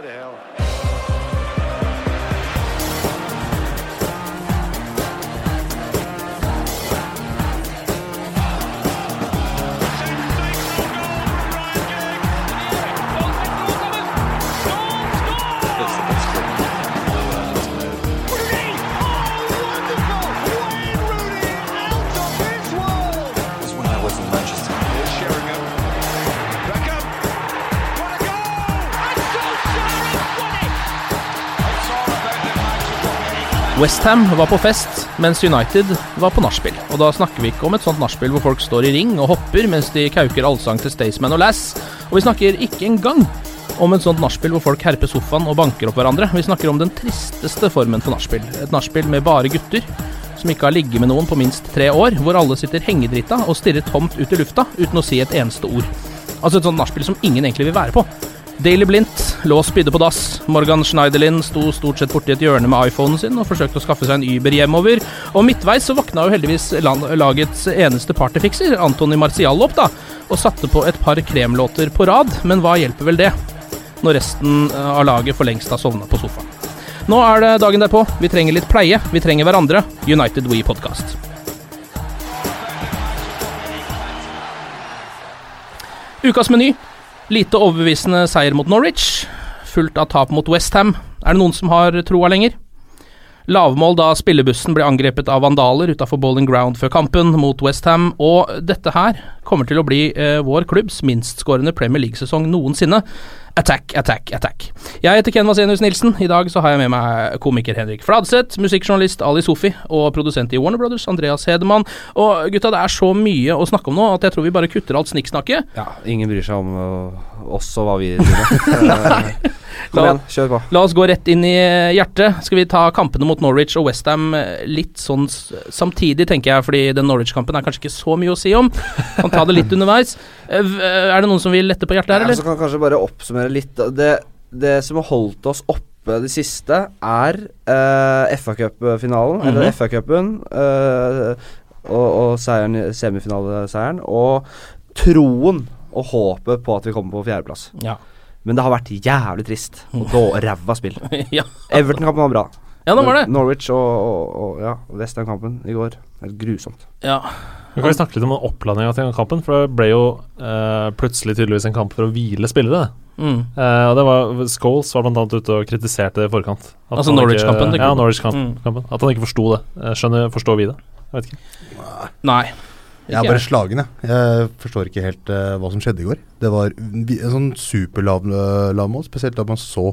Go to hell. Westham var på fest, mens United var på nachspiel. Og da snakker vi ikke om et sånt nachspiel hvor folk står i ring og hopper mens de kauker allsang til Staysman og Lass. Og vi snakker ikke engang om et sånt nachspiel hvor folk herper sofaen og banker opp hverandre. Vi snakker om den tristeste formen for nachspiel. Et nachspiel med bare gutter som ikke har ligget med noen på minst tre år, hvor alle sitter hengedrita og stirrer tomt ut i lufta uten å si et eneste ord. Altså et sånt nachspiel som ingen egentlig vil være på. Daily Blindt lå spydde på dass. Morgan Schneiderlin sto stort sett borti et hjørne med iPhonen sin og forsøkte å skaffe seg en Uber hjemover. Og midtveis så våkna jo heldigvis lagets eneste partyfikser, Antony Marcial, opp, da, og satte på et par kremlåter på rad. Men hva hjelper vel det, når resten eh, av laget for lengst har sovna på sofaen? Nå er det dagen derpå. Vi trenger litt pleie. Vi trenger hverandre. United We Podcast. Ukas meny. Lite overbevisende seier mot Norwich, fulgt av tap mot Westham. Er det noen som har troa lenger? Lavmål da spillebussen ble angrepet av vandaler utafor Bowling Ground før kampen mot Westham, og dette her kommer til å bli eh, vår klubbs minstskårende Premier League-sesong noensinne. Attack, attack, attack. Jeg heter Ken Vasenius Nilsen. I dag så har jeg med meg komiker Henrik Fladseth, musikkjournalist Ali Sofi og produsent i Warner Brothers Andreas Hedemann. Og gutta, det er så mye å snakke om nå at jeg tror vi bare kutter alt snikksnakket. Ja, ingen bryr seg om øh, oss og hva vi driver med. Eh, Kom igjen, kjør på. La oss gå rett inn i eh, hjertet. Skal vi ta kampene mot Norwich og Westham litt sånn samtidig, tenker jeg, fordi den Norwich-kampen er kanskje ikke så mye å si om. Kan ta det litt underveis. Eh, eh, Er det noen som vil lette på hjertet her, Ja, så kan jeg kanskje bare oppsummere litt. Det, det som har holdt oss oppe det siste, er uh, FA-cupfinalen, Mhm. eller FA-cupen, eh, og, og semifinaleseieren, og troen og håpet på at vi kommer på fjerdeplass. Ja. Men det har vært jævlig trist og ræva spill. ja. Everton-kampen var bra. Ja, det var det. Norwich og, og, og ja, Western-kampen i går. Helt grusomt. ja. Vi kan snakke litt om opplandinga til kampen, for det ble jo eh, plutselig tydeligvis en kamp for å hvile spillere. Mm. Eh, og det var Scholes var blant annet ute og kritiserte det i forkant. At Altså Norwich-kampen, Ja. Norwich-kampen. Mm. At han ikke forsto det. Eh, Skjønner, forstår vi det? Jeg vet ikke. Nei. Jeg er bare slagen, jeg. Jeg forstår ikke helt uh, hva som skjedde i går. Det var en sånn superlav uh, lavmål, spesielt da man så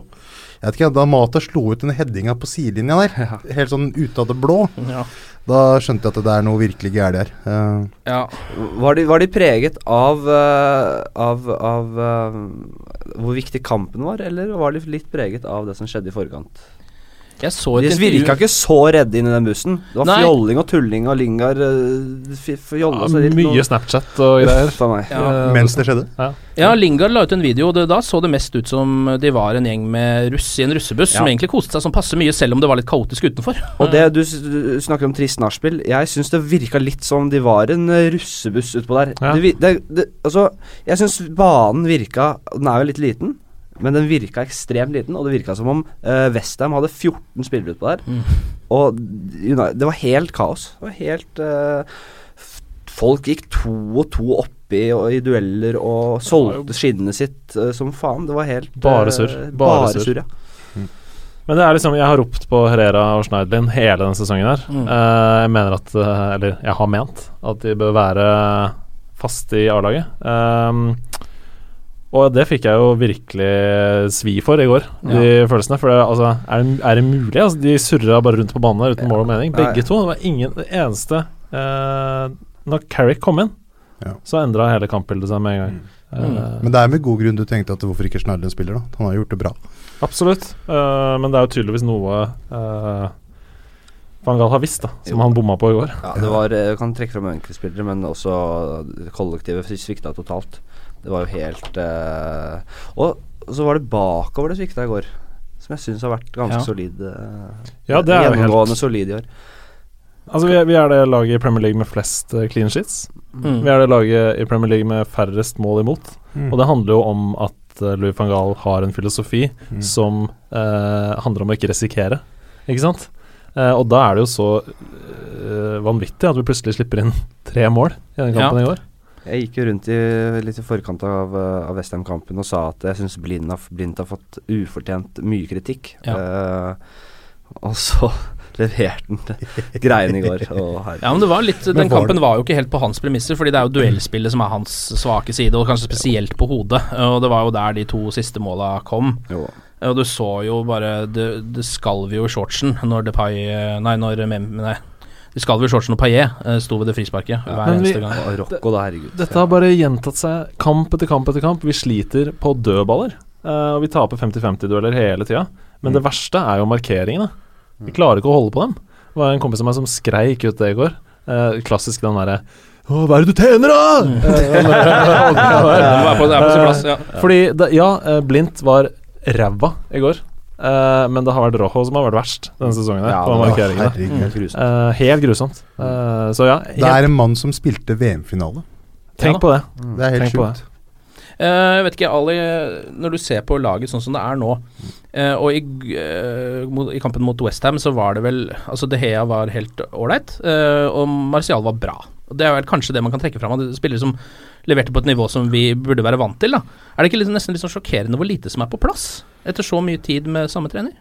Jeg vet ikke, Da Mata slo ut den headinga på sidelinja der, helt sånn ute av det blå, Ja. da skjønte jeg at det er noe virkelig gærent her. Uh, ja. Var de, var de preget av, uh, av, av eh, hvor viktig kampen var, eller var de litt preget av det som skjedde i forkant? Jeg så et De intervju virka ikke så redde inn i den bussen. Det var Nei. fjolling og tulling og Lingard uh, fjolla Ja, seg litt. mye Snapchat og greier. Uff meg. Ja. Eh, mens det skjedde. Ja. Ja, Lingard la ut en video, og det, da så det mest ut som de var en gjeng med russ i en russebuss som egentlig koste seg som passe mye, selv om det var litt kaotisk utenfor. Og det du, du snakker om trist nachspiel. Jeg syns det virka litt som de var en eh, russebuss utpå der. Ja. Det, det, det, altså, jeg syns banen virka Den er jo litt liten, men den virka ekstremt liten, og det virka som om uh, Westham hadde 14 spillere utpå der. Mm. Og Uni- det var helt kaos. Det var helt uh, Folk gikk to og to oppi og, i dueller og solgte skinnet sitt uh, som faen. Det var helt Bare eh, surr. Bare, Bare surr. ja. ja. Men det er liksom, jeg har ropt på Herrera og Schneidlin hele denne sesongen her. Mm. Eh, jeg mener at eh, Eller jeg har ment at de bør være faste i A-laget. Um, og det fikk jeg jo virkelig svi for i går, de følelsene. For det, altså, er, det, er det mulig? Altså, de surra bare rundt på banen der uten mål og mening. Begge Nei. to. Det var ingen Det eneste eh, Når Carrick kom inn, Ja. så endra hele kampbildet seg med en gang. Eh, Men det er med god grunn du tenkte at hvorfor ikke Snarlund spiller, da. Han har gjort det bra. Absolutt. Eh, men det er jo tydeligvis noe uh, Van Gahl har visst, da, som Jo. han bomma på i går. Ja, det var Jeg kan trekke fram enkeltspillere, men også kollektivet svikta totalt. Det var jo helt uh, Og så var det bakover det svikta i går, som jeg syns har vært ganske Ja. solid. Uh, Ja, det er gjennomgående helt solid i år. Altså, vi er, vi er det laget i Premier League med flest eh, clean sheets. Mm. Vi er det laget i Premier League med færrest mål imot. Mm. Og det handler jo om at Louis van Gaal har en filosofi Mm. som uh, handler om å ikke risikere, ikke sant? Uh, og da er det jo så uh, vanvittig at vi plutselig slipper inn tre mål i den kampen i går. Jeg gikk jo rundt i, litt i forkant av, uh, av Westham-kampen og sa at jeg syns Blind, Blind har fått ufortjent mye kritikk. Eh, og så leverte han greiene i går. Og. Ja, men det var litt Den kampen var jo ikke helt på hans premisser, fordi det er jo duellspillet som er hans svake side, og kanskje spesielt på hodet. Og det var jo der de to siste måla kom. Jo. Og du så jo bare Det, det skalv jo i shortsen når Depay Nei, når Mem... Nei. Det skalv jo shortsen og Paillet uh, sto ved det frisparket hver vi- eneste gang. Rocco, da, herregud. Dette har bare gjentatt seg kamp etter kamp etter kamp. Vi sliter på dødballer, eh, og vi taper 50-50-dueller hele tida. Men det verste er jo markeringene. Vi klarer ikke å holde på dem. Det var en kompis av meg som skreik ut det i går. Eh, klassisk den derre Å, hva er det du tjener, da?! Ja. Fordi, ja, eh, Blindt var ræva i går. Eh, men det har vært Rojo som har vært verst denne sesongen. her Ja, på var markeringene. herregud. Helt grusomt. Eh, helt grusomt. Uh, så ja, Det er en mann som spilte VM-finale. tenk på det. Det er helt Tenk sjukt. Eh, jeg vet ikke, Ali, når du ser på laget sånn som det er nå, eh, og i, eh, i kampen mot Westham så var det vel Altså De Hea var helt ålreit, eh, og Martial var bra. Og Det er vel kanskje det man kan trekke fram av spillere som leverte på et nivå som vi burde være vant til. da Er det ikke litt, nesten litt sånn sjokkerende hvor lite som er på plass etter så mye tid med samme trener?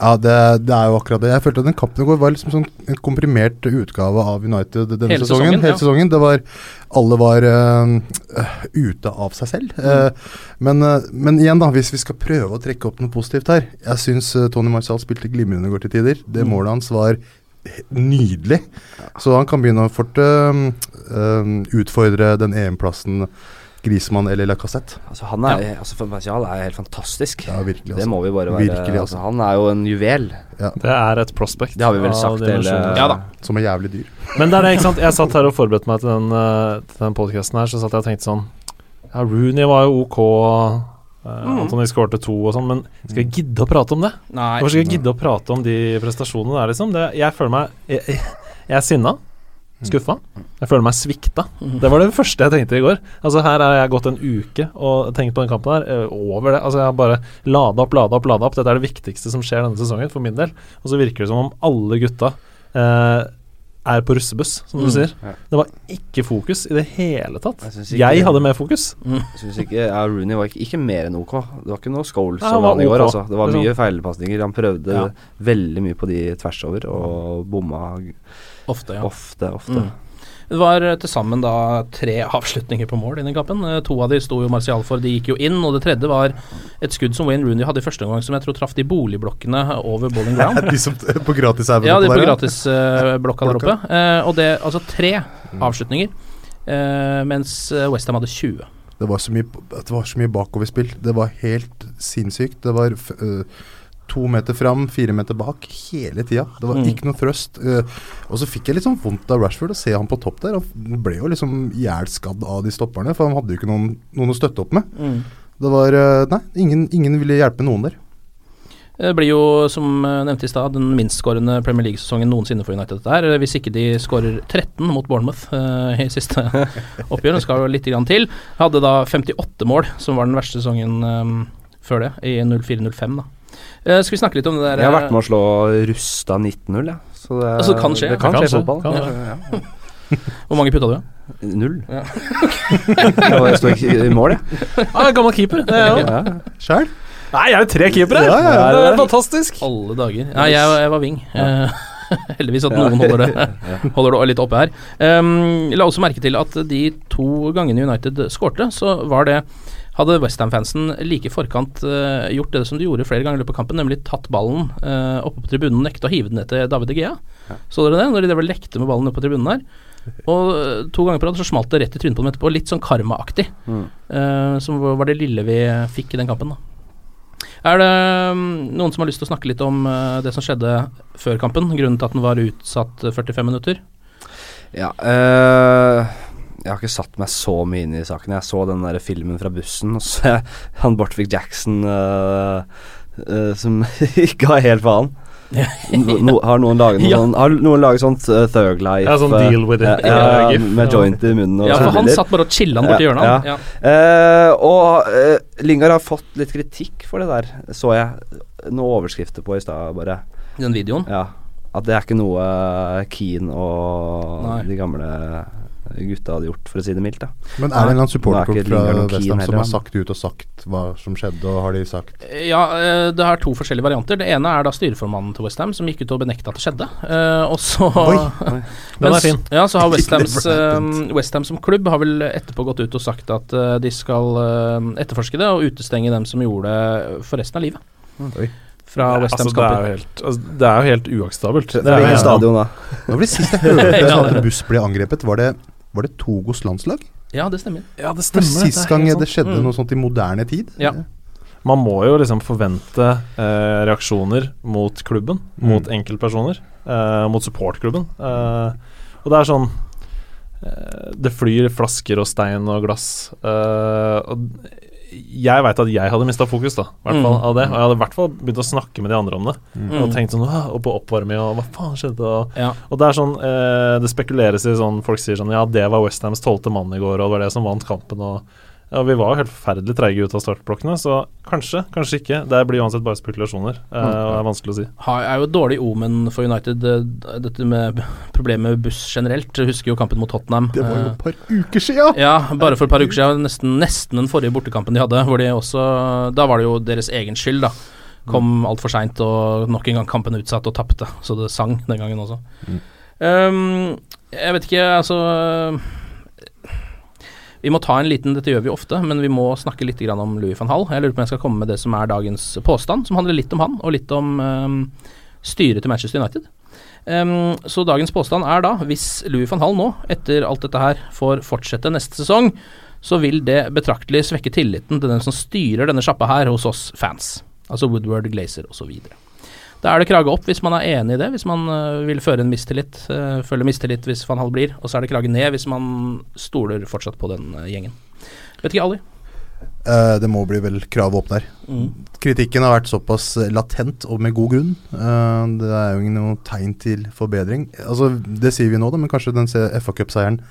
Ja, det, det er jo akkurat det. Jeg følte at den kampen i går var liksom sånn en komprimert utgave av United denne Hele sesongen. sesongen, Hele ja. sesongen. Det var Alle var øh, ute av seg selv. Eh, men, øh, men igjen, da, hvis vi skal prøve å trekke opp noe positivt her Jeg syns Tony Marcial spilte glimrende i går til tider. Det målet hans var nydelig. Så han kan begynne å fort øh, utfordre den EM-plassen Grismann eller Lacassette. Altså, han er, altså, for Martial er helt fantastisk. Ja, virkelig. Det Altså. må vi bare være Virkelig, altså. altså, Han er jo en juvel. Det er et prospect. Det har vi vel sagt hele. Ja da. Som er jævlig dyr. Men det er det, ikke sant. Jeg satt her og forberedte meg til den, uh, til den podkasten her, så satt jeg og tenkte sånn Ja, Rooney var jo ok, uh, Anthony skårte to og sånn, men skal jeg gidde å prate om det? Nei. Hvorfor skal jeg gidde å prate om de prestasjonene der, liksom? Det, jeg føler meg jeg, jeg, er sinna. Skuffa. Jeg føler meg svikta. Det var det første jeg tenkte i går. Altså Her har jeg gått en uke og tenkt på den kampen her. eh, Over det. Altså Jeg har bare lada opp, lada opp, lada opp. Dette er det viktigste som skjer denne sesongen, for min del. Og så virker det som om alle gutta eh, er på russebuss, som du Mm. sier. Ja. Det var ikke fokus i det hele tatt. Jeg ikke Jeg hadde mer fokus. Jeg synes ikke ja, Rooney var ikke, ikke mer enn ok. Det var ikke noe Scholes som han i går. Altså. Det var er mye feilpasninger. Han prøvde Ja. veldig mye på de tvers over, og bomma Ofte, ja. ofte, ofte. Mm. Det var til sammen da tre avslutninger på mål i den kampen. Eh, To av de sto jo Martial for, de gikk jo inn. Og det tredje var et skudd som Wayne Rooney hadde i første omgang, som jeg tror traff de boligblokkene over Bowling Ground. De som på gratis er Ja, de på gratisblokka der oppe. Eh, og det altså tre avslutninger, eh, mens Westham hadde 20. Det var så mye, det var så mye bakoverspill. Det var helt sinnssykt. Det var øh, to meter fram, fire meter bak hele tida. Det var Mm. ikke noe thrust. øh, og så fikk jeg litt sånn vondt av Rashford å se han på topp der. Han ble jo liksom ihjelskadd av de stopperne, for han hadde jo ikke noen, noen å støtte opp med. Det var øh, Nei, ingen, ingen ville hjelpe noen der. Det blir jo, som nevnte nevnt i stad, den minstskårende Premier League-sesongen noensinne for United. Der. Hvis ikke de skårer 13 mot Bournemouth eh, i siste oppgjør, det skal jo litt grann til. Hadde da 58 mål, som var den verste sesongen eh, før det, i 04-05. da. Eh, skal vi snakke litt om det der Jeg har vært med å slå Rusta 19-0, jeg. Så det, Altså, det kan skje. Det kan Det kan skje i fotball. Kan Ja, ja. Hvor mange putta du? Null. Ja. jeg sto ikke i mål, jeg. Ah, gammel keeper. Det er jeg Ja. Sjæl? Nei, jeg er jo tre keepere! Ja, ja, ja. det er fantastisk. Alle dager. Nei, jeg, jeg var wing. Eh, Heldigvis at noen holder det, holder det litt oppe her. Um, la også merke til at de to gangene United skårte, så var det hadde Westham-fansen like i forkant uh, gjort det som de gjorde flere ganger i løpet av kampen, nemlig tatt ballen uh, oppe på tribunen og nekta å hive den til David Egea, ja. Så dere det? Når de og lekte med ballen oppe på tribunen der. Og uh, to ganger på rad så smalt det rett i trynet på dem etterpå. Litt sånn karma-aktig. Mm. Uh, som var det lille vi fikk i den kampen, da. Er det um, noen som har lyst til å snakke litt om det som skjedde før kampen? Grunnen til at den var utsatt uh, 45 minutter? Ja, øh, jeg har ikke satt meg så mye inn i saken. Jeg så den der filmen fra bussen, og så jeg, han Bortvik Jackson uh, uh, som ikke har helt faen. No, har noen laget noen, Ja. sånn Har noen laget sånt uh, Thug Life? Ja, sånn eh, deal with it, ja, eh, med joint i munnen og Ja, for han satt bare og chilla borti hjørnet. Ja, Ja. Eh, og uh, Lingard har fått litt kritikk for det der, så jeg noen overskrifter på i stad, bare. Den videoen. Ja. At det er ikke noe Keen og Nei. de gamle gutta hadde gjort, for å si det mildt. da Men er det en eller annen er supporterklubb fra Westham som har sagt ut og sagt hva som skjedde, og har de sagt Ja, eh, det er to forskjellige varianter. Det ene er da styreformannen til Westham som gikk ut og benekta at det skjedde. Eh, og så Oi, Den er fin. Ja, så har Westhams It never. Westham som klubb har vel etterpå gått ut og sagt at eh, de skal eh, etterforske det og utestenge dem som gjorde det for resten av livet. Oi. Fra West altså, det, er jo helt, altså, det er jo helt uakseptabelt. Det er jo stadion, da? Nå var det sist jeg hørte at en buss ble angrepet. Var det, var det Togos landslag? Ja, det stemmer. Ja, det stemmer. Det Sist gang det skjedde Mm. noe sånt i moderne tid? Ja. Man må jo liksom forvente eh, reaksjoner mot klubben, Mm. mot enkeltpersoner, eh, mot supportklubben. Eh, og det er sånn eh, Det flyr flasker og stein og glass. eh, og jeg veit at jeg hadde mista fokus da, i hvert fall Mm. av det. Og jeg hadde i hvert fall begynt å snakke med de andre om det. Mm. Og tenkt sånn Og på oppvarming og hva faen skjedde? Og, Ja. og det er sånn eh, Det spekuleres i sånn Folk sier sånn Ja, det var Westhams tolvte mann i går, og det var det som vant kampen, og ja, vi var jo helt forferdelig treige ut av startblokkene, så kanskje, kanskje ikke. Det blir uansett bare spekulasjoner, eh, og det er vanskelig å si. Det er jo et dårlig omen for United, eh, dette med problemet med buss generelt. Jeg husker jo kampen mot Tottenham. Det var jo eh, et par uker sia! Ja, bare for et par uker siden. Nesten, nesten den forrige bortekampen de hadde. Hvor de også Da var det jo deres egen skyld, da. Kom altfor seint og nok en gang kampen utsatt og tapte. Så det sang den gangen også. Um, jeg vet ikke, altså Vi må ta en liten Dette gjør vi ofte, men vi må snakke litt om Louis van Hall. Jeg lurer på om jeg skal komme med det som er dagens påstand, som handler litt om han, og litt om um, styret til Manchester United. Um, så dagens påstand er da, hvis Louis van Hall nå, etter alt dette her, får fortsette neste sesong, så vil det betraktelig svekke tilliten til den som styrer denne sjappa her hos oss fans. Altså Woodward, Glazer osv. Da er det krage opp hvis man er enig i det, hvis man øh, vil føre en mistillit. øh, føle mistillit hvis van Hall blir, og så er det krage ned hvis man stoler fortsatt på den øh, gjengen. Vet ikke, Ali? Uh, det må bli vel kravet opp der. Mm. Kritikken har vært såpass eh, latent, og med god grunn. Uh, det er jo ingen noe tegn til forbedring. Altså, Det sier vi nå, da, men kanskje den FA Cup-seieren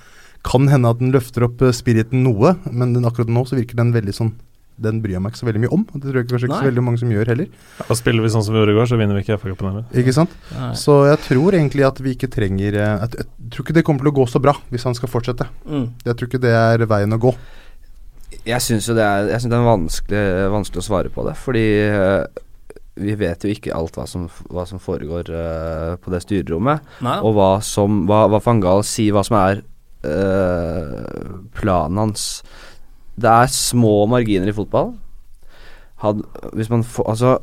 kan hende at den løfter opp eh, spiriten noe, men den, akkurat nå så virker den veldig sånn Den bryr jeg meg ikke så veldig mye om. Det tror jeg kanskje ikke så veldig mange som gjør heller. Og spiller vi sånn som vi gjorde i går, så vinner vi ikke FA-cupen heller. Ikke sant? Nei. Så jeg tror egentlig at vi ikke trenger eh, Jeg, jeg tror ikke det kommer til å gå så bra hvis han skal fortsette. Mm. Jeg tror ikke det er veien å gå. Jeg syns jo det er, jeg det er vanskelig, vanskelig å svare på det, fordi eh, vi vet jo ikke alt hva som, hva som foregår uh, på det styrerommet. Nei, Og hva som Hva, hva Fangal sier, hva som er uh, planen hans. Det er små marginer i fotball. Had, hvis man får Altså,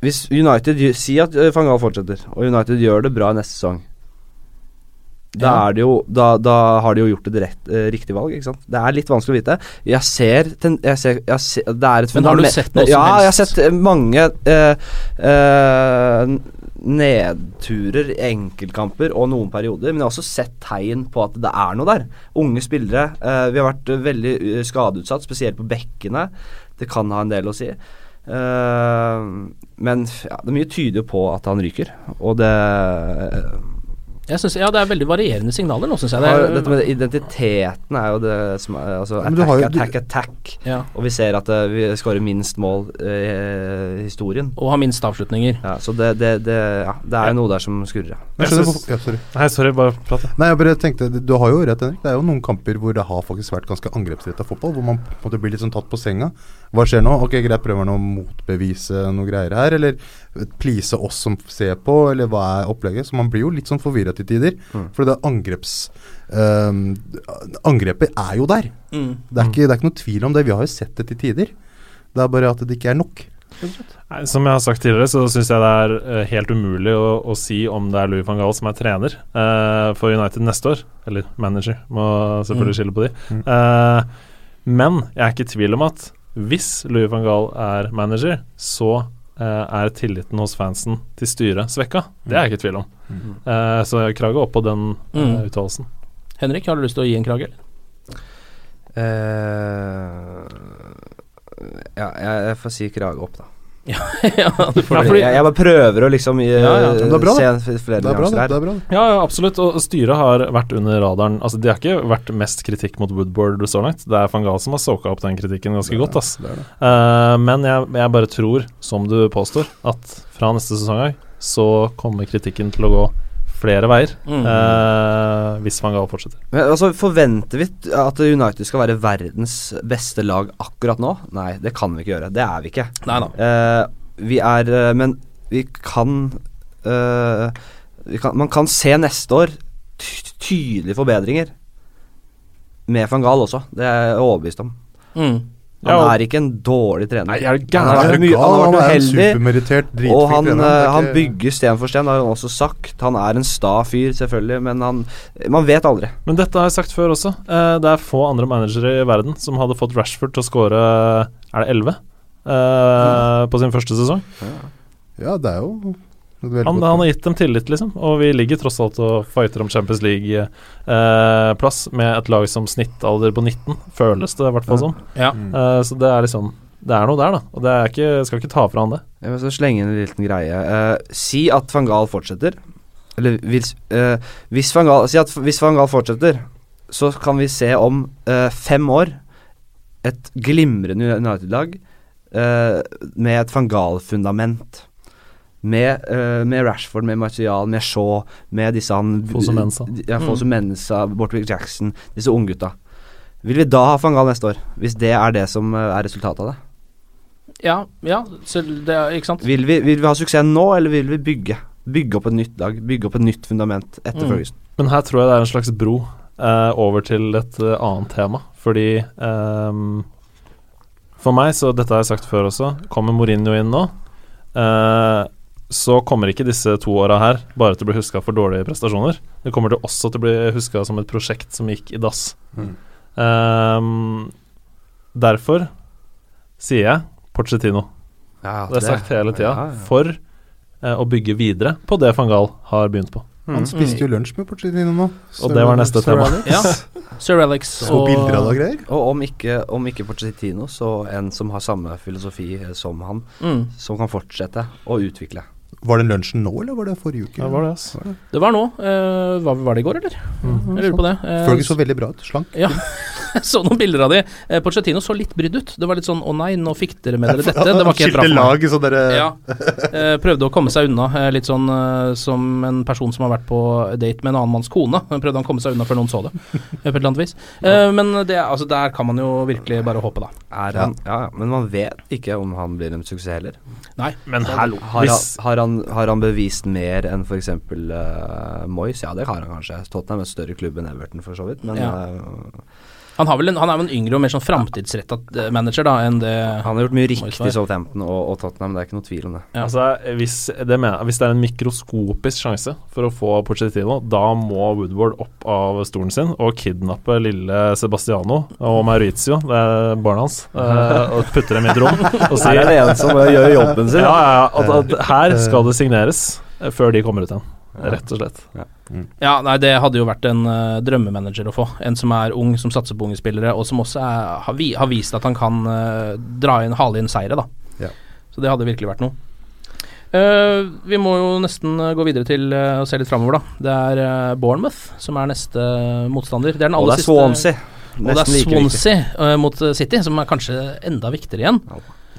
hvis United Si at Fangal van Gaal fortsetter, og United gjør det bra neste sesong. Da, er det jo, da, da har de jo gjort et rett, eh, riktig valg, ikke sant. Det er litt vanskelig å vite. Jeg ser, ten, jeg ser, jeg ser Det er et Men har du sett noe som Ja, jeg har sett mange eh, eh, nedturer i enkeltkamper og noen perioder, men jeg har også sett tegn på at det er noe der. Unge spillere. eh, vi har vært veldig eh, skadeutsatt, spesielt på bekkene. Det kan ha en del å si. Eh, men ja, det mye tyder på at han ryker, og det synes, ja, det er veldig varierende signaler nå, syns jeg. Det er, dette med identiteten er jo det som er Altså attack, jo- attack, attack. Ja. Og vi ser at eh, vi skårer minst mål eh, i historien. og har minst avslutninger. Ja, så det, det, det, ja, det er jo noe der som skurrer. ja. Jeg Jeg synes- ja, sorry. Nei, sorry, bare prate. Nei, jeg bare tenkte Du har jo rett, Henrik. Det er jo noen kamper hvor det har faktisk vært ganske angrepsretta fotball. Hvor man på en måte blir litt sånn tatt på senga. Hva skjer nå? Ok, greit, prøver han å motbevise noe greier her? Eller please oss som ser på? Eller hva er opplegget? Så man blir jo litt sånn forvirra til tider. Mm. For det angreps... Um, angrepet er jo der. Mm. Det er, ikke, det er ikke noe tvil om det. Vi har jo sett det til tider. Det er bare at det ikke er nok. Nei, som jeg har sagt tidligere, så syns jeg det er eh, helt umulig å, å si om det er Louis van Gaal som er trener uh, for United neste år. Eller manager, må selvfølgelig skille på de. Mm. Eh, men jeg er ikke i tvil om at hvis Louis van Gaal er manager, så er tilliten hos fansen til styret svekka. Det er jeg ikke i tvil om. Eh, så jeg krager opp på den eh, Mm. uttalelsen. Henrik, har du lyst til å gi en krage? Eh, ja, jeg, jeg får si krage opp, da. ja, du får Ja, det. fordi- jeg, jeg bare prøver å liksom eh, Ja, ja, det er bra, se flere Det er bra, nyanser det. her. det er bra. det. Ja, ja, absolutt. Og styret har vært under radaren. Altså, Det har ikke vært mest kritikk mot Woodboard så langt. Det er van Gaal som har soka opp den kritikken ganske godt. ass. Det det. Eh, men jeg, jeg bare tror, som du påstår, at fra neste sesong av så kommer kritikken til å gå flere veier. Mm. eh, hvis van Gaal fortsetter. Men altså, Forventer vi at United skal være verdens beste lag akkurat nå? Nei, det kan vi ikke gjøre. Det er vi ikke. Nei. Eh, vi er eh, Men vi kan, eh, vi kan Man kan se neste år tydelige forbedringer. Med van Gaal også. Det er jeg overbevist om. Mm. Han Ja, og- er ikke en dårlig trener. Nei, er han, Er mye, gal? han har vært er uheldig. Og han, trener. Eh, er han bygger sten for sten, har han også sagt. Han er en sta fyr, selvfølgelig, men han Man vet aldri. Men dette har jeg sagt før også. Eh, det er få andre managere i verden som hadde fått Rashford til å skåre Er det 11? Eh, På sin første sesong. Ja, det er jo Han, han har gitt dem tillit, liksom. Og vi ligger tross alt og fighter om Champions League-plass med et lag som snittalder på 19, føles det i hvert fall Ja. som. Ja. Mm. Eh, så det er liksom Det er noe der, da. Og det er ikke, skal ikke ta fra han det. Jeg vil så slenge inn en liten greie. Eh, si at van Gaal fortsetter. Eller hvis, eh, hvis van Gaal Si at hvis van Gaal fortsetter, så kan vi se om eh, fem år et glimrende United-lag eh, med et van Gaal-fundament. Med, uh, med Rashford, med Martial, med Shaw, med disse han Fosu Mensah. Ja, Fosu Mensa, Bortwick Jackson, disse unggutta. Vil vi da ha Fangal neste år? Hvis det er det som eh, er resultatet av det? Ja, ja det er, ikke sant? Vil vi, vil vi ha suksess nå, eller vil vi bygge? Bygge opp et nytt lag, bygge opp et nytt fundament etter Mm. Ferguson. Men her tror jeg det er en slags bro eh, over til et eh, annet tema. Fordi eh, For meg, så dette har jeg sagt før også, kommer Mourinho inn nå, eh, så kommer ikke disse to åra her bare til å bli huska for dårlige prestasjoner. Det kommer til også til å bli huska som et prosjekt som gikk i dass. Mm. Um, derfor sier jeg Porcetino. Ja, Det er sagt hele tida. Ja, ja. For uh, å bygge videre på det van Gaal har begynt på. Han spiste jo lunsj med Porcetino nå. Og det var neste Sir tema. Alex. Ja. Sir Alex og, bilder av og greier. Og om ikke, om ikke Porcetino, så en som har samme filosofi eh, som han, mm. som kan fortsette å utvikle. Var den lunsjen nå, eller var det forrige uke? Ja, var det, altså. Det var nå. Uh, var, var det i går, eller? Jeg lurer på det. Uh, Fergie så veldig bra ut. Slank. Ja, så noen bilder av de. Uh, Pochettino så litt brydd ut. Det var litt sånn 'å nei, nå fikk dere med dere dette'. Det var ikke helt bra for meg. lag sånn Ja. uh, prøvde å komme seg unna, eh, litt sånn eh, som en person som har vært på date med en annen manns kone. Men Prøvde han å komme seg unna før noen så det, eh, på et eller annet vis. Eh, men det, altså, der kan man jo virkelig bare håpe, da. Er han, ja, ja, men man vet ikke om han blir en suksess heller. Nei. Men hallo, Har, har han, han, har han bevist mer enn f.eks. Uh, Moyes? Ja, det har han kanskje. Tottenham er en større klubb enn Everton, for så vidt. Men Ja. eh, Han, har vel en, han er vel en yngre og mer sånn framtidsretta manager da enn det han har gjort mye riktig i Southampton og, og Tottenham, det er ikke noe tvil om det. Ja. Altså, hvis det, mener, hvis det er en mikroskopisk sjanse for å få Pochettino, da må Woodward opp av stolen sin og kidnappe lille Sebastiano og Maurizio, det er barna hans, eh, og putte dem i et rom og si er det en som eh, gjør jobben sin. ja, ja, ja, at, at her skal det signeres eh, før de kommer ut igjen. Rett og slett. Ja, nei, det hadde jo vært en uh, drømmemanager å få. En som er ung, som satser på unge spillere, og som også er, har, vi, har vist at han kan uh, dra inn, hale inn seire, da. Ja. Så det hadde virkelig vært noe. Uh, vi må jo nesten gå videre til å se litt framover, da. Det er Bournemouth som er neste motstander. Det er den Og det er siste Swansea. Og det er like. Swansea eh, mot City, som er kanskje enda viktigere igjen.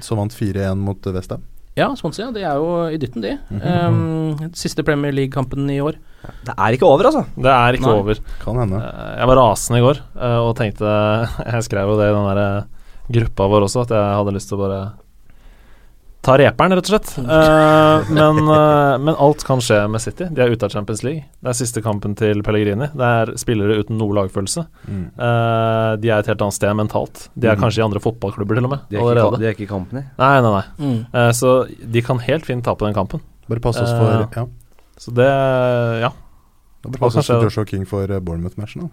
Som vant 4-1 mot Westham. Ja, Swansea, Det er jo i dytten, de. Um, siste Premier League-kampen i år. Det er ikke over, altså. Det er ikke Nei. over. Kan hende. Eh, Jeg var rasende i går eh, og tenkte Jeg skrev jo det i den der eh, gruppa vår også, at jeg hadde lyst til å bare ta reperen, rett og slett. Uh, men, uh, men alt kan skje med City. De er ute av Champions League. Det er siste kampen til Pellegrini. Det er spillere uten noe lagfølelse. Mm. Uh, de er et helt annet sted mentalt. De er mm. kanskje i andre fotballklubber til og med De er ikke, de er ikke i Company. Nei, nei, nei. Mm. Eh, så de kan helt fint tape den kampen. Bare passe oss for Ja. Så det Ja. Bare pass oss for? Joshua King for Bournemouth-matchen.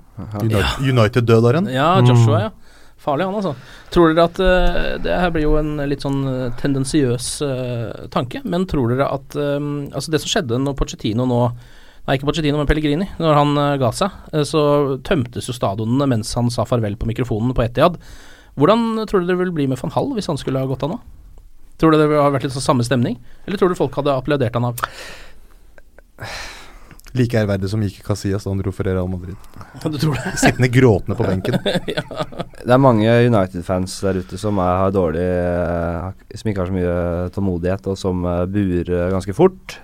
United, død der igjen. Ja, Mm. Joshua, ja. Farlig han, altså. Tror dere at uh, Det her blir jo en litt sånn eh, tendensiøs uh, tanke, men tror dere at um, Altså, det som skjedde når Pochettino nå Nei, ikke Pochettino, men Pellegrini. Når han uh, ga seg, så tømtes jo stadionene mens han sa farvel på mikrofonen på Etiad. Hvordan tror dere det vil bli med van Hall hvis han skulle ha gått av nå? Tror dere det ville ha vært litt sånn samme stemning, eller tror dere folk hadde applaudert han av? Like ærverdig som Ike Casillas da han dro for Real Madrid. Du tror det? Sittende gråtende på benken. Det er mange United-fans der ute som er, har dårlig eh, Som ikke har så mye tålmodighet, og som eh, buer eh, ganske fort.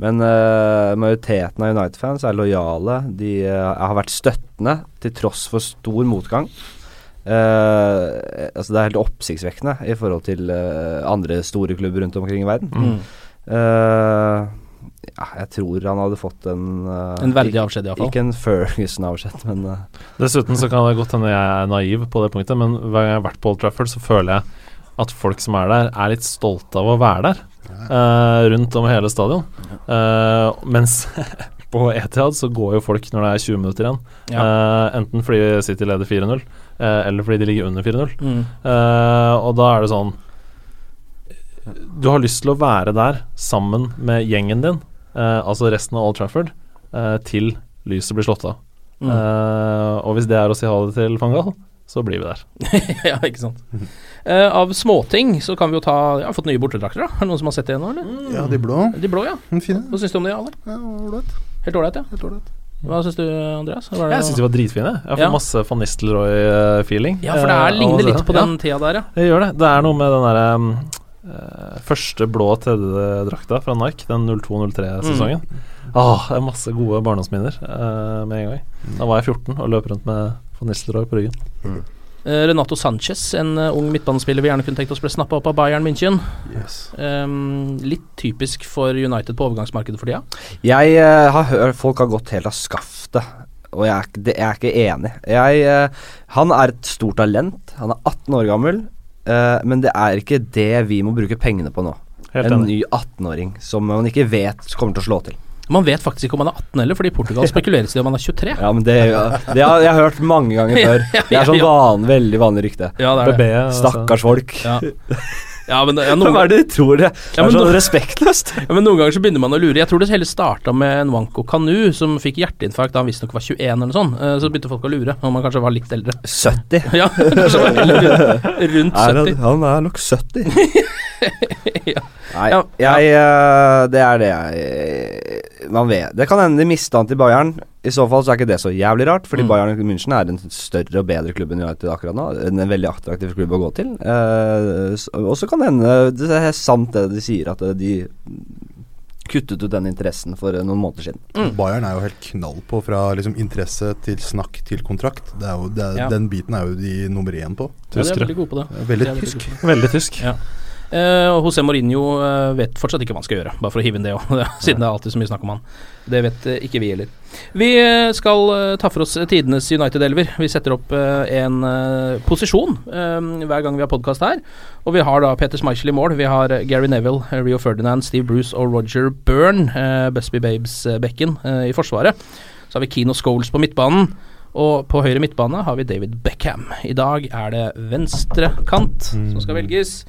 Men uh, majoriteten av United-fans er lojale. De uh, har vært støttende til tross for stor motgang. Uh, altså det er helt oppsiktsvekkende i forhold til andre store klubber rundt omkring i verden. Mm. Ja, jeg tror han hadde fått en uh, En verdig ikke- avskjed, iallfall. Ikke en Ferguson-avskjed, men uh. Dessuten så kan det godt hende jeg er naiv på det punktet, men hver gang jeg har vært på Old Trafford, så føler jeg at folk som er der, er litt stolte av å være der. Uh, rundt om hele stadion. Eh, mens på Etihad så går jo folk når det er 20 minutter igjen. Eh, enten fordi City leder 4-0, eh, eller fordi de ligger under 4-0. Mm. Eh, og da er det sånn Du har lyst til å være der sammen med gjengen din, eh, altså resten av Old Trafford, eh, til lyset blir slått av. Mm. Eh, og hvis det er å si ha det til Fangal, så blir vi der. ja, ikke sant. Eh, av småting så kan vi jo ta Jeg har fått nye bortedrakter, da. Er det noen som har sett det ennå, eller? Ja, de blå. De blå, ja. Fine. Hva syns du om de, Aller? Ja, ålreit. Helt ålreit, ja. Helt. Hva syns du, Andreas? Hva er det Jeg syns de var dritfine. Jeg har fått Ja. masse van Nistelrooy-feeling. Ja, for det er, ligner litt på den tida der, ja. Det gjør det. Det er noe med den derre um, eh, første blå tredjedrakta fra Nike, den 02-03-sesongen. Åh, det er masse gode barndomsminner uh, med en gang. Da var jeg 14 og løp rundt med van Nistelrooy på ryggen. Eh, Renato Sanchez, en uh, ung midtbanespiller vi gjerne kunne tenkt oss ble snappa opp av Bayern München. Yes. Um, litt typisk for United på overgangsmarkedet for tida. Jeg eh, har hørt folk har gått helt av skaftet, og jeg er, jeg er ikke enig. Jeg, eh, han er et stort talent. Han er 18 år gammel, eh, men det er ikke det vi må bruke pengene på nå. Helt en ny 18-åring som man ikke vet kommer til å slå til. Man vet faktisk ikke om han er 18 heller, fordi i Portugal spekuleres det om han er 23. Ja, men det, det har jeg hørt mange ganger før. Det er sånn van, veldig vanlig rykte. Ja, det er det. Altså. Stakkars folk. Ja. Ja, men, ja, noen, Hva er det de tror det? Det Ja, men er sånn respektløst. ja, men noen ganger så begynner man å lure. Jeg tror det hele starta med en Wanko Kanu som fikk hjerteinfarkt da han visstnok var 21 eller noe sånt. Eh, Så begynte folk å lure om han kanskje var litt eldre. 70. Ja, kanskje var rundt, rundt Er 70. han, han er nok 70. Ja. Nei, Ja, jeg eh, Det er det jeg Man vet Det kan hende de mista han til Bayern. I så fall så er ikke det så jævlig rart, fordi Mm. Bayern München er en større og bedre klubb enn United akkurat nå. En veldig attraktiv klubb å gå til. Eh, og så kan det hende Det er sant det de sier, at de kuttet ut den interessen for noen måneder siden. Mm. Bayern er jo helt knall på fra liksom interesse til snakk til kontrakt. Det er jo, det er, Ja. Den biten er jo de nummer én på. Ja, de er veldig gode på det. Veldig tysk. Veldig tysk. Ja. Eh, og José Mourinho eh, vet fortsatt ikke hva han skal gjøre, bare for å hive inn det òg, siden det er alltid så mye snakk om han. Det vet eh, ikke vi heller. Vi eh, skal ta for oss tidenes United-elver. Vi setter opp en posisjon hver gang vi har podkast her. Og vi har da Peter Schmeichel i mål. Vi har Gary Neville, Rio Ferdinand, Steve Bruce og Roger Byrne, Busby Babes-bekken i Forsvaret. Så har vi Kino Scholes på midtbanen. Og på høyre midtbane har vi David Beckham. I dag er det venstre kant som skal velges.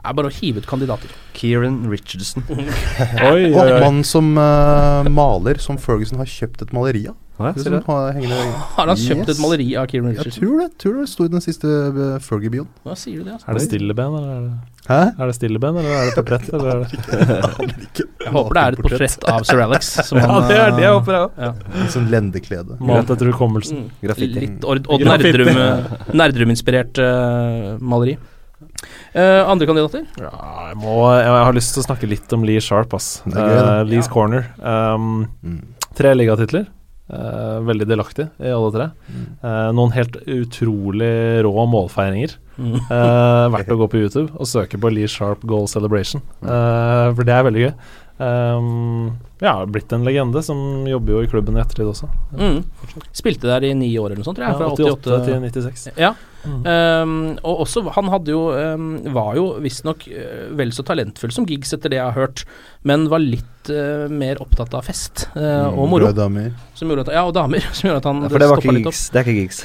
Er bare å hive ut kandidater. Kieran Richardson. Oi, oi, Og mann mannen som uh, maler, som Ferguson har kjøpt et maleri av. ja, Det ser har Har han kjøpt Yes. et maleri av Kieran Richardson? Jeg tror det. tror det sto i den siste uh, Fergie-bioen. Hva sier du det? Altså? Er det stilleben, eller er det, Hæ? er det stilleben, eller er det portrett? Eller er det Jeg håper det er et portrett av Sir Alex. Som Ja, det er det jeg eh, håper jeg òg. ja. Sånn lendeklede. Malt etter hukommelsen. Mm. Graffiti. Litt Odd. Nerdrum- Nerdrum-inspirert eh, maleri. Eh, andre kandidater? Ja, jeg, må, jeg, jeg har lyst til å snakke litt om Lee Sharp, ass. Gøy. Eh, Lees Corner. Um, Mm. tre ligatitler. Uh, veldig delaktig i alle tre. Mm. Eh, noen helt utrolig rå målfeiringer. Mm. Eh, verdt å gå på YouTube og søke på Lee Sharp Goal Celebration, Eh, for det er veldig gøy. Um, ja, blitt en legende som jobber jo i klubben i ettertid også. Mm. Spilte der i ni år eller noe sånt, tror jeg. Ja, Fra 88 88 til 96. Ja. Mm. Um, og også, han hadde jo um, var jo visstnok uh, vel så talentfull som Giggs, etter det jeg har hørt, men var litt uh, mer opptatt av fest uh, og moro. Røde damer. Som at, ja, og damer. Som gjorde at han Ja, for det var stoppa ikke litt opp. Det er ikke Giggs.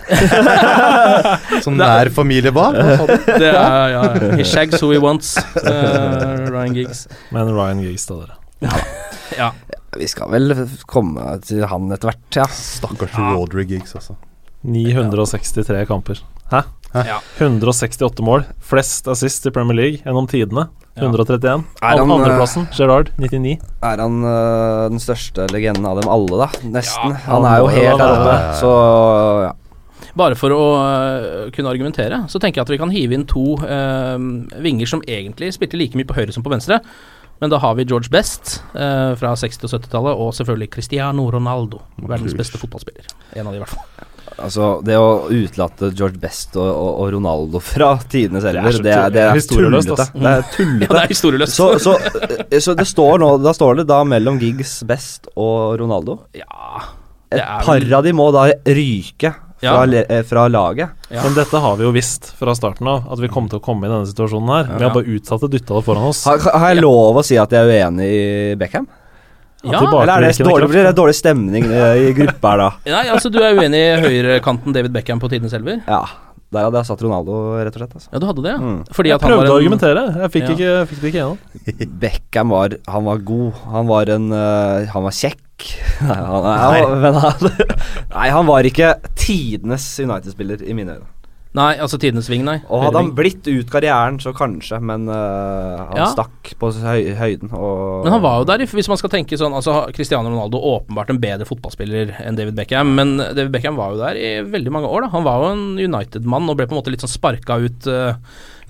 Sånn nær familie var. Det er, ja, He shags who he wants. Uh, Ryan Giggs. Men Ryan Giggs, da, dere. Ja. Vi skal vel komme til han etter hvert, ja. Stakkars Rodry Giggs, altså. 963 kamper. Hæ? Ja. 168 mål. Flest assist i Premier League gjennom tidene. Ja. 131. Er han, Andreplassen, Gerard, 99. Er han uh, den største legenden av dem alle, da? Nesten. Ja, han han er jo helt der oppe, så ja. Bare for å uh, kunne argumentere, så tenker jeg at vi kan hive inn to uh, vinger som egentlig spilte like mye på høyre som på venstre. Men da har vi George Best fra 60- og 70-tallet, og selvfølgelig Cristiano Ronaldo. Verdens beste fotballspiller. En av de, i hvert fall. Altså, det å utelate George Best og, og, og Ronaldo fra tidenes er elver, det, er- det er historieløst, tullete. Det er Ja, det er historieløst. Så, så, eh, så det står nå Da står det da mellom Giggs, Best og Ronaldo. ja, Et er par av de må da ryke fra, Ja. le, eh, fra laget. Ja. Men dette har vi jo visst fra starten av, at vi kom til å komme i denne situasjonen her. Vi Ja. har bare utsatt det, dytta det foran oss. Har, har jeg lov å si at jeg er uenig i Beckham? Ja, Eller er det dårlig, blir det dårlig stemning eh, i gruppa her da? Nei, altså Du er uenig i høyrekanten David Beckham på tidenes elver? Ja, der hadde jeg satt Ronaldo, rett og slett. Altså. Ja, du hadde det, ja. Mm. Fordi Jeg han prøvde var å en argumentere, jeg fikk, Ja. ikke, fikk det ikke gjennom. Beckham var Han var god. Han var en uh, Han var kjekk. Nei, han, han, men han, nei, han var ikke tidenes United-spiller i mine øyne. Nei, altså tidenes sving, nei. Og hadde han blitt ut karrieren, så kanskje, men uh, han Ja. stakk på høy, høyden. Og, Men han var jo der, hvis man skal tenke sånn Altså Cristiano Ronaldo åpenbart en bedre fotballspiller enn David Beckham, men David Beckham var jo der i veldig mange år, da. Han var jo en United-mann og ble på en måte litt sånn sparka ut uh,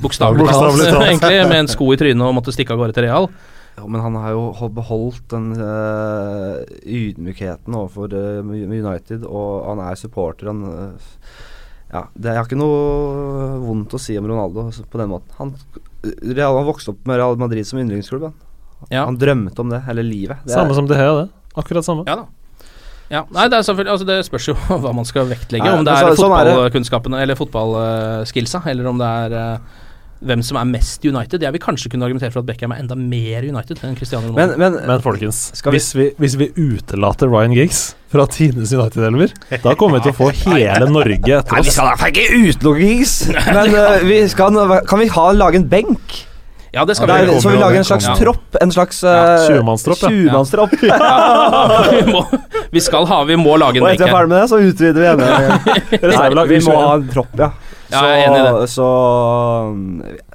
bokstavelig talt, talt. egentlig, med en sko i trynet og måtte stikke av gårde til Real. Ja, men han har jo beholdt den uh, ydmykheten overfor uh, United, og han er supporter. Han eh, Ja, det er ikke noe vondt å si om Ronaldo på den måten. Han, Real, han vokste opp med Real Madrid som yndlingsklubb. Han. Ja. han drømte om det hele livet. Det er- Samme som det her, det. Akkurat samme. Ja da. Ja, nei, det er Altså Det spørs jo hva man skal vektlegge. Nei, om det er så- sånn er fotballkunnskapene eller fotballskillsa, eller om det er eh, hvem som er mest United. Jeg vil kanskje kunne argumentere for at Beckham er enda mer United enn Cristiano Ronaldo. men, men, Men folkens, Skal vi- hvis, vi, hvis vi utelater Ryan Giggs fra tidenes United-elver, da kommer vi til å få hele Norge etter Nei, vi skal ikke utelukke Giggs, men uh, vi skal, kan vi ha, lage en benk? ja, det skal ja, vi. så vi lager en slags tropp? En slags Ja, uh, 20-mannstropp, ja. 20-mannstropp. vi, må, vi skal ha Vi må lage en Og benk at vi er ferdig med det, så utvider vi vi vi må ha en tropp, ja. Ja, jeg er enig i det. Så um,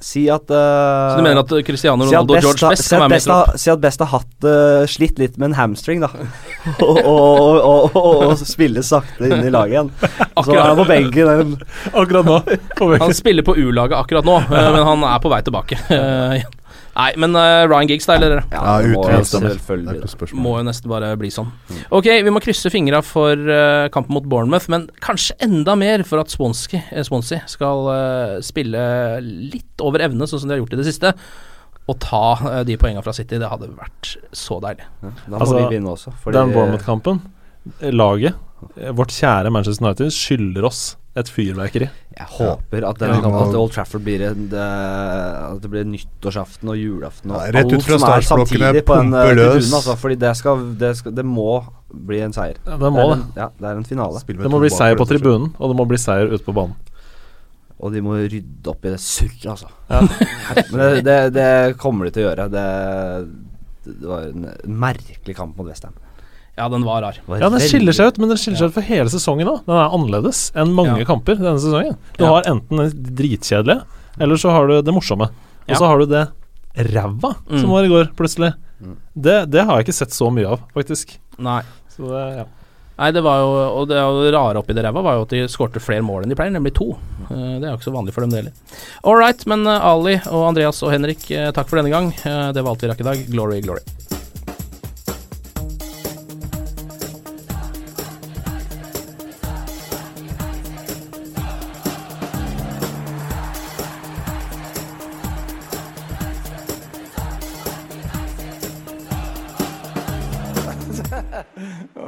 si at uh, Så du mener at Cristiano si Ronaldo og Best George Best si kan være med i tropp? Si at Best har hatt uh, slitt litt med en hamstring, da. og, og, og, og, og spiller sakte inn i laget igjen. Så er han på benken. en- Akkurat nå. På Han spiller på U-laget akkurat nå, eh, men han er på vei tilbake. Eh, Nei, men uh, Ryan Giggs, da, eller? Ja, det. spørsmål. Må jo nesten bare bli sånn. Ok, vi må krysse fingra for uh, kampen mot Bournemouth, men kanskje enda mer for at Swansea, eh, skal uh, spille litt over evne, sånn som de har gjort i det siste. Og ta de poengene fra City. Det hadde vært så deilig. Ja, Da må Altså, vi vinne også. Fordi, Den Bournemouth-kampen, laget, vårt kjære Manchester United, skylder oss et fyrverkeri. Jeg håper at, den, at Old Trafford blir en At det blir nyttårsaften og julaften og Ja, rett ut fra alt som er startblokkene, samtidig på en pumpe løs. tribune. Altså, fordi det, skal, det, skal, det må bli en seier. Ja, det må er det. En, ja, det er en finale. Det må bli seier på tribunen, og det må bli seier ute på banen. Og de må rydde opp i det surret, altså. Ja. Men det, det, det kommer de til å gjøre. Det, det var en merkelig kamp mot Westham. Ja, den var rar. Ja, Den skiller seg ut, men den skiller seg ut for hele sesongen òg. Den er annerledes enn mange Ja. kamper denne sesongen. Du Ja. har enten det dritkjedelige, eller så har du det morsomme. Og Ja. så har du det ræva Mm. som var i går, plutselig. Det, det har jeg ikke sett så mye av, faktisk. Nei. Så det, ja. Nei, det var jo Og det rare oppi det ræva var jo at de skårte flere mål enn de pleier, nemlig to. Eh, Det er jo ikke så vanlig for dem, det heller. All right, men eh, Ali og Andreas og Henrik, eh, takk for denne gang. Det var alt vi rakk i dag. Glory, glory.